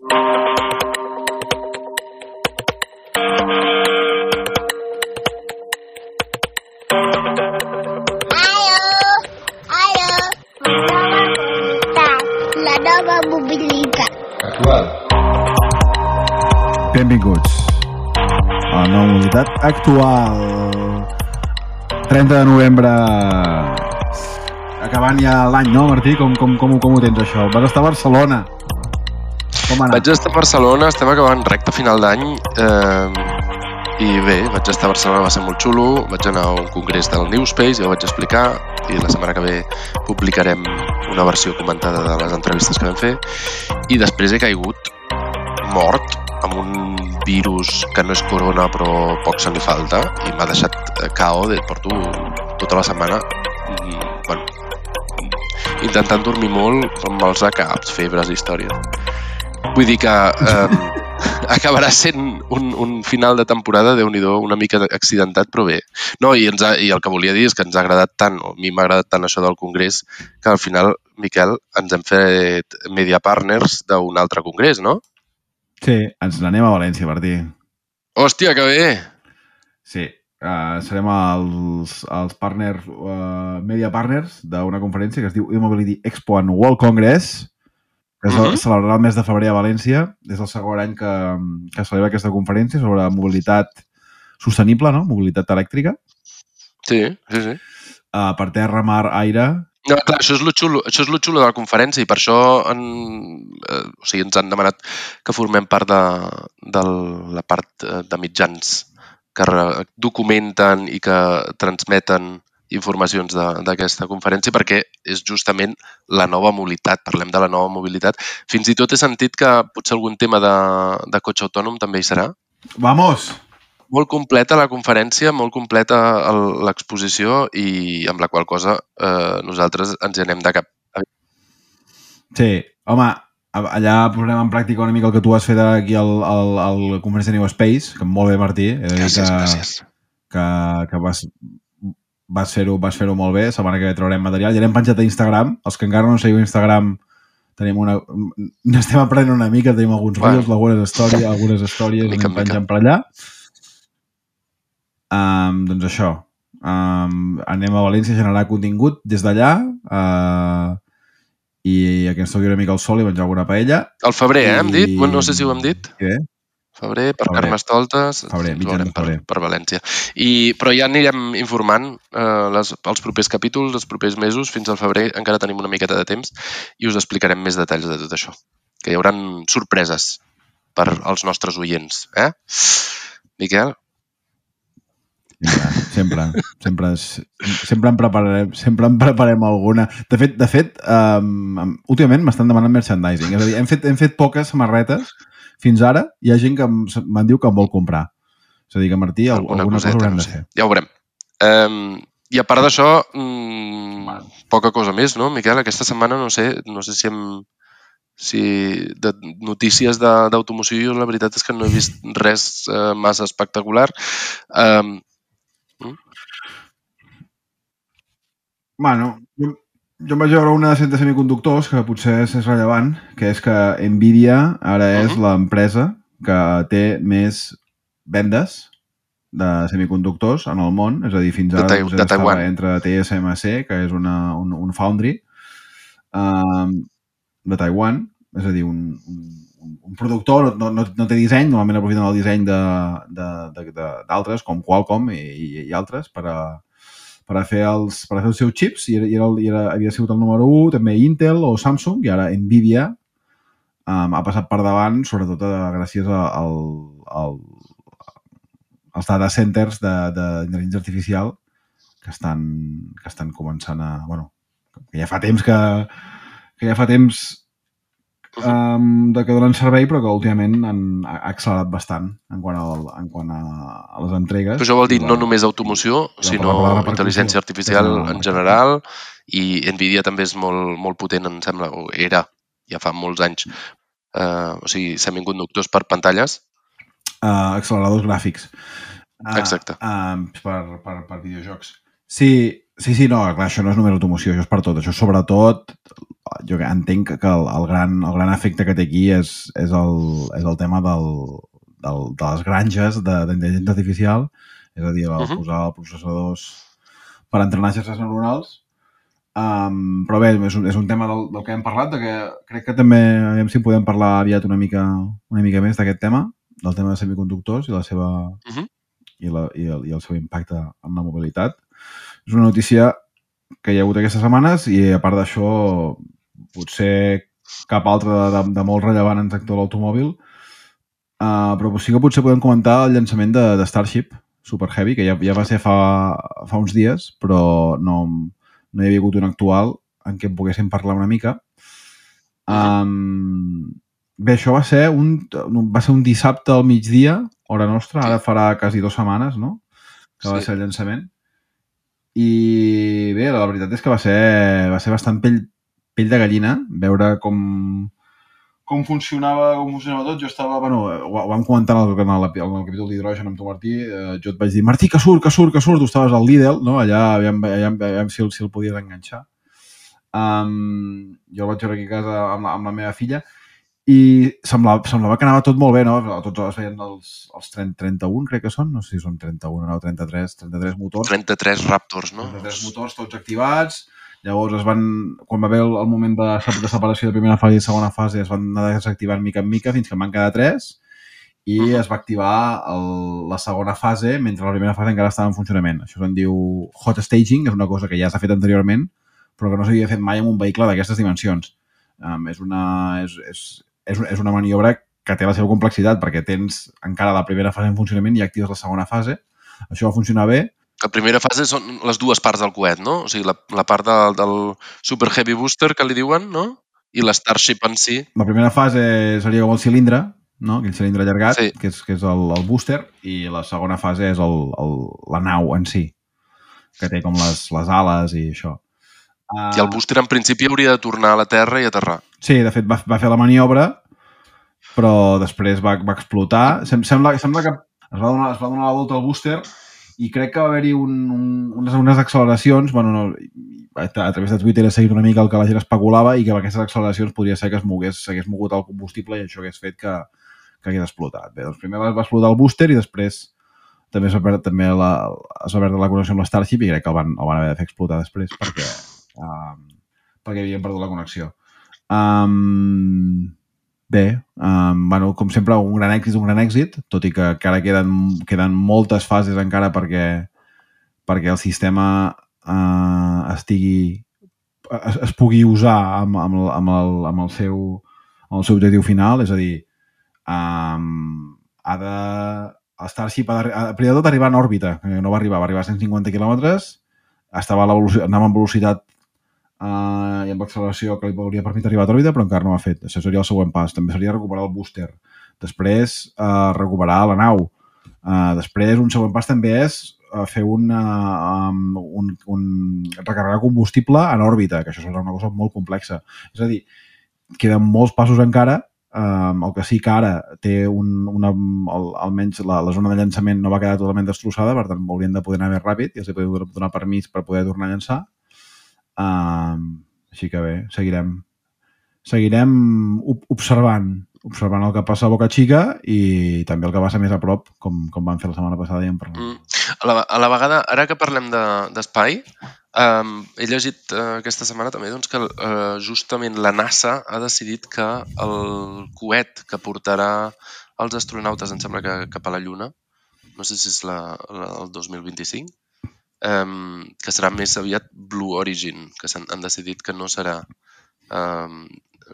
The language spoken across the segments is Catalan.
Nova. Actual. Benvinguts a la nova mobilitat actual. 30 de novembre acabant ja l'any, no, Martí? Com, com, com, com ho tens, això? Vas estar a Barcelona. Com? Vaig estar a Barcelona, estem acabant recte final d'any eh, i bé, vaig estar a Barcelona, va ser molt xulo, vaig anar a un congrés del Newspace, ja ho vaig explicar, i la setmana que ve publicarem una versió comentada de les entrevistes que vam fer, i després he caigut mort amb un virus que no és corona però poc se li falta i m'ha deixat KO, de, porto tota la setmana mm, bueno, mm, intentant dormir molt amb els caps, febres i històries. Vull dir que eh, acabarà sent un, un final de temporada, déu nhi una mica accidentat, però bé. No, i, ens ha, i el que volia dir és que ens ha agradat tant, o a mi m'ha agradat tant això del Congrés, que al final, Miquel, ens hem fet media partners d'un altre Congrés, no? Sí, ens n'anem a València, Martí. Hòstia, que bé! Sí, uh, serem els, els partners, uh, media partners d'una conferència que es diu E-Mobility Expo and World Congress, que es Mhm. celebrarà el mes de febrer a València. És el segon any que, que celebra aquesta conferència sobre mobilitat sostenible, no? mobilitat elèctrica, Sí, sí, sí. uh, per terra, mar, aire... No, clar, això és lo xulo, això és lo xulo de la conferència i per això en, eh, o sigui, ens han demanat que formem part de, de la part eh, de mitjans que documenten i que transmeten informacions de- d'aquesta conferència perquè és justament la nova mobilitat, parlem de la nova mobilitat. Fins i tot he sentit que potser algun tema de, de cotxe autònom també hi serà. Vamos! Molt completa la conferència, molt completa l'exposició i amb la qual cosa eh, nosaltres ens hi anem de cap. Sí, home, allà posarem en pràctica una mica el que tu has fet aquí al, al, al conferència New Space, que molt bé, Martí. He Gràcies, que, gràcies. que, que vas, vas fer-ho vas fer molt bé. Setmana que ve traurem material. Ja l'hem penjat a Instagram. Els que encara no seguiu Instagram tenim una... N'estem aprenent una mica, tenim alguns Bueno. reels, algunes històries, algunes històries, Mica en anem penjant per allà. Um, doncs això. Um, anem a València a generar contingut des d'allà uh, i a que ens toqui una mica el sol i menjar alguna paella. Al febrer, eh, hem dit? I- no sé si ho hem dit. Què? Febrer, per Febrer. Carnestoltes, Febrer, ens veurem per, febrer. per València. I, però ja anirem informant eh, les, els propers capítols, els propers mesos, fins al febrer encara tenim una miqueta de temps i us explicarem més detalls de tot això. Que hi haurà sorpreses per als nostres oients. Eh? Miquel? Sempre, sempre, sempre, sempre en prepararem, sempre en preparem alguna. De fet, de fet um, últimament m'estan demanant merchandising. És a dir, hem fet, hem fet poques samarretes fins ara. Hi ha gent que em- me'n diu que em vol comprar. És a dir, que Martí, alguna, alguna cosa haurem no de sé. fer. Ja ho veurem. Um, I a part d'això, mm, poca cosa més, no, Miquel? Aquesta setmana no sé, no sé si hem, si de notícies de- d'automoció, la veritat és que no he vist res eh, massa espectacular. Um, Bueno, jo, em vaig veure una de de semiconductors que potser és, és rellevant, que és que Nvidia ara és Mhm. l'empresa que té més vendes de semiconductors en el món, és a dir, fins De ara doncs, de estava Taiwan. entre TSMC, que és una, un, un foundry, um, de Taiwan, és a dir, un, un, un productor, no, no, no té disseny, normalment aprofiten el disseny de- de- de- de- d'altres, com Qualcomm i, i, i altres, per a, per a fer els, per a fer els seus xips i, era, i, era, i era, havia sigut el número 1, també Intel o Samsung, i ara Nvidia um, ha passat per davant, sobretot a, gràcies a, al, al, als data centers d'intel·ligència artificial que estan, que estan començant a... Bueno, que ja fa temps que, que ja fa temps um, de que donen servei, però que últimament han, ha accelerat bastant en quant, al, en quant a, a les entregues. Però això vol dir I no la- només automoció, la sinó intel·ligència artificial en general i Nvidia també és molt, molt potent, em sembla, o era, ja fa molts anys, eh, o sigui, semiconductors per pantalles. uh, acceleradors gràfics. Uh, Exacte. Uh, per, per, per videojocs. Sí, Sí, sí, no, clar, això no és només automoció, això és per tot. Això sobretot, jo entenc que el, el, gran, el gran efecte que té aquí és, és, el, és el tema del, del, de les granges de- d'intel·ligència artificial, és a dir, el, uh Mhm. -huh. posar processadors per entrenar xarxes neuronals. Um, però bé, és un, és un tema del, del que hem parlat, de que crec que també, aviam si podem parlar aviat una mica, una mica més d'aquest tema, del tema de semiconductors i la seva Mhm. i, la, i, el, i el seu impacte en la mobilitat. És una notícia que hi ha hagut aquestes setmanes i a part d'això potser cap altra de, de molt rellevant en el sector de l'automòbil uh, però sí que potser podem comentar el llançament de, de Starship Super Heavy, que ja, ja va ser fa, fa uns dies però no, no hi havia hagut un actual en què en poguéssim parlar una mica um, bé, això va ser un, va ser un dissabte al migdia hora nostra, ara farà quasi dues setmanes no? que va Sí. ser el llançament i bé, la veritat és que va ser, va ser bastant pell, pell de gallina veure com, com funcionava, com funcionava tot. Jo estava, bueno, ho, ho vam comentar en el, en el, en el capítol d'hidrogen amb tu, Martí. Eh, jo et vaig dir, Martí, que surt, que surt, que surt. Tu estaves al Lidl, no? Allà, aviam, aviam, aviam si, el, si el podies enganxar. Um, jo el vaig veure aquí a casa amb la, amb la meva filla i semblava, semblava que anava tot molt bé, no? Tots es veien els, els 30, 31, crec que són, no sé si són 31 o no, 33, 33 motors. 33 Raptors, no? 33 motors tots activats, llavors es van, quan va haver el, el moment de, de separació de primera fase i segona fase, es van anar desactivant mica en mica fins que en van quedar 3 i Mhm. es va activar el, la segona fase mentre la primera fase encara estava en funcionament. Això se'n diu hot staging, és una cosa que ja s'ha fet anteriorment, però que no s'havia fet mai amb un vehicle d'aquestes dimensions. Um, és, una, és, és, és, és una maniobra que té la seva complexitat, perquè tens encara la primera fase en funcionament i actives la segona fase. Això va funcionar bé, La primera fase són les dues parts del coet, no? O sigui, la, la part del, del Super Heavy Booster, que li diuen, no? I l'Starship en si. La primera fase seria com el cilindre, no? aquell cilindre allargat, Sí. que és, que és el, el booster, i la segona fase és el, el, la nau en si, que té com les, les ales i això. Uh, I el booster, en principi, hauria de tornar a la Terra i aterrar. Sí, de fet, va, va fer la maniobra, però després va, va explotar. Sem, sembla, sembla que es va, donar, es va donar la volta al booster i crec que va haver-hi un, un, unes, unes acceleracions, bueno, no, a, a través de Twitter he seguit una mica el que la gent especulava i que amb aquestes acceleracions podria ser que es mogués, s'hagués mogut el combustible i això hagués fet que, que hagués explotat. Bé, doncs primer va, va explotar el booster i després també es va perdre, també la, es va perdre la connexió amb la Starship i crec que el van, el van haver de fer explotar després perquè, um, perquè havien perdut la connexió. Um, bé, um, bueno, com sempre, un gran èxit, un gran èxit, tot i que encara queden, queden moltes fases encara perquè, perquè el sistema uh, estigui es, es pugui usar amb, amb, el, amb, el, amb, el seu, amb el seu objectiu final, és a dir, um, ha de, Starship ha ha, primer de tot arribar en òrbita, que no va arribar, va arribar a 150 quilòmetres, estava a la velocitat, anava amb velocitat uh, i amb acceleració que li hauria permès arribar a l'òrbita, però encara no ho ha fet. Això seria el següent pas. També seria recuperar el booster. Després, uh, recuperar la nau. Uh, després, un següent pas també és uh, fer un, um, un, un recarregar combustible en òrbita, que això serà una cosa molt complexa. És a dir, queden molts passos encara, um, el que sí que ara té un, una, el, almenys la, la zona de llançament no va quedar totalment destrossada, per tant haurien de poder anar més ràpid i els podem donar permís per poder tornar a llançar. Um, així que bé, seguirem seguirem ob- observant observant el que passa a Boca Chica i també el que passa més a prop, com, com vam fer la setmana passada i en parlem. Mm. A la, a la vegada, ara que parlem de- d'espai, de, um, he llegit uh, aquesta setmana també doncs, que uh, justament la NASA ha decidit que el coet que portarà els astronautes, em sembla que cap a la Lluna, no sé si és la, la, el 2025, um, que serà més aviat Blue Origin, que s'han han decidit que no serà um,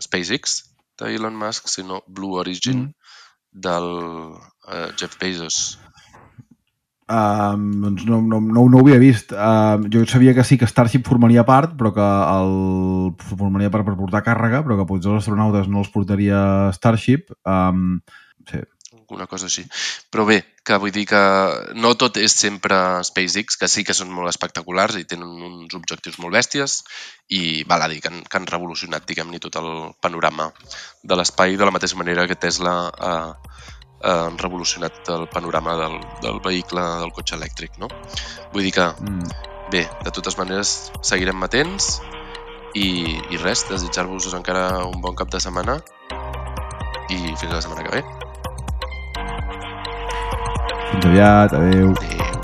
SpaceX d'Elon Musk, sinó Blue Origin Mm. del uh, Jeff Bezos. Um, doncs no, no, no, no ho havia vist. Um, jo sabia que sí que Starship formaria part, però que el formaria part per portar càrrega, però que potser els astronautes no els portaria Starship. Um, sí. Alguna cosa així. Però bé, que vull dir que no tot és sempre SpaceX, que sí que són molt espectaculars i tenen uns objectius molt bèsties i val a dir que han, que han revolucionat, diguem-ne, tot el panorama de l'espai de la mateixa manera que Tesla ha, ha revolucionat el panorama del, del vehicle del cotxe elèctric, no? Vull dir que Mm. bé, de totes maneres seguirem matents i, i res, desitjar-vos encara un bon cap de setmana i fins la setmana que ve. Fins aviat, adeu. Adéu.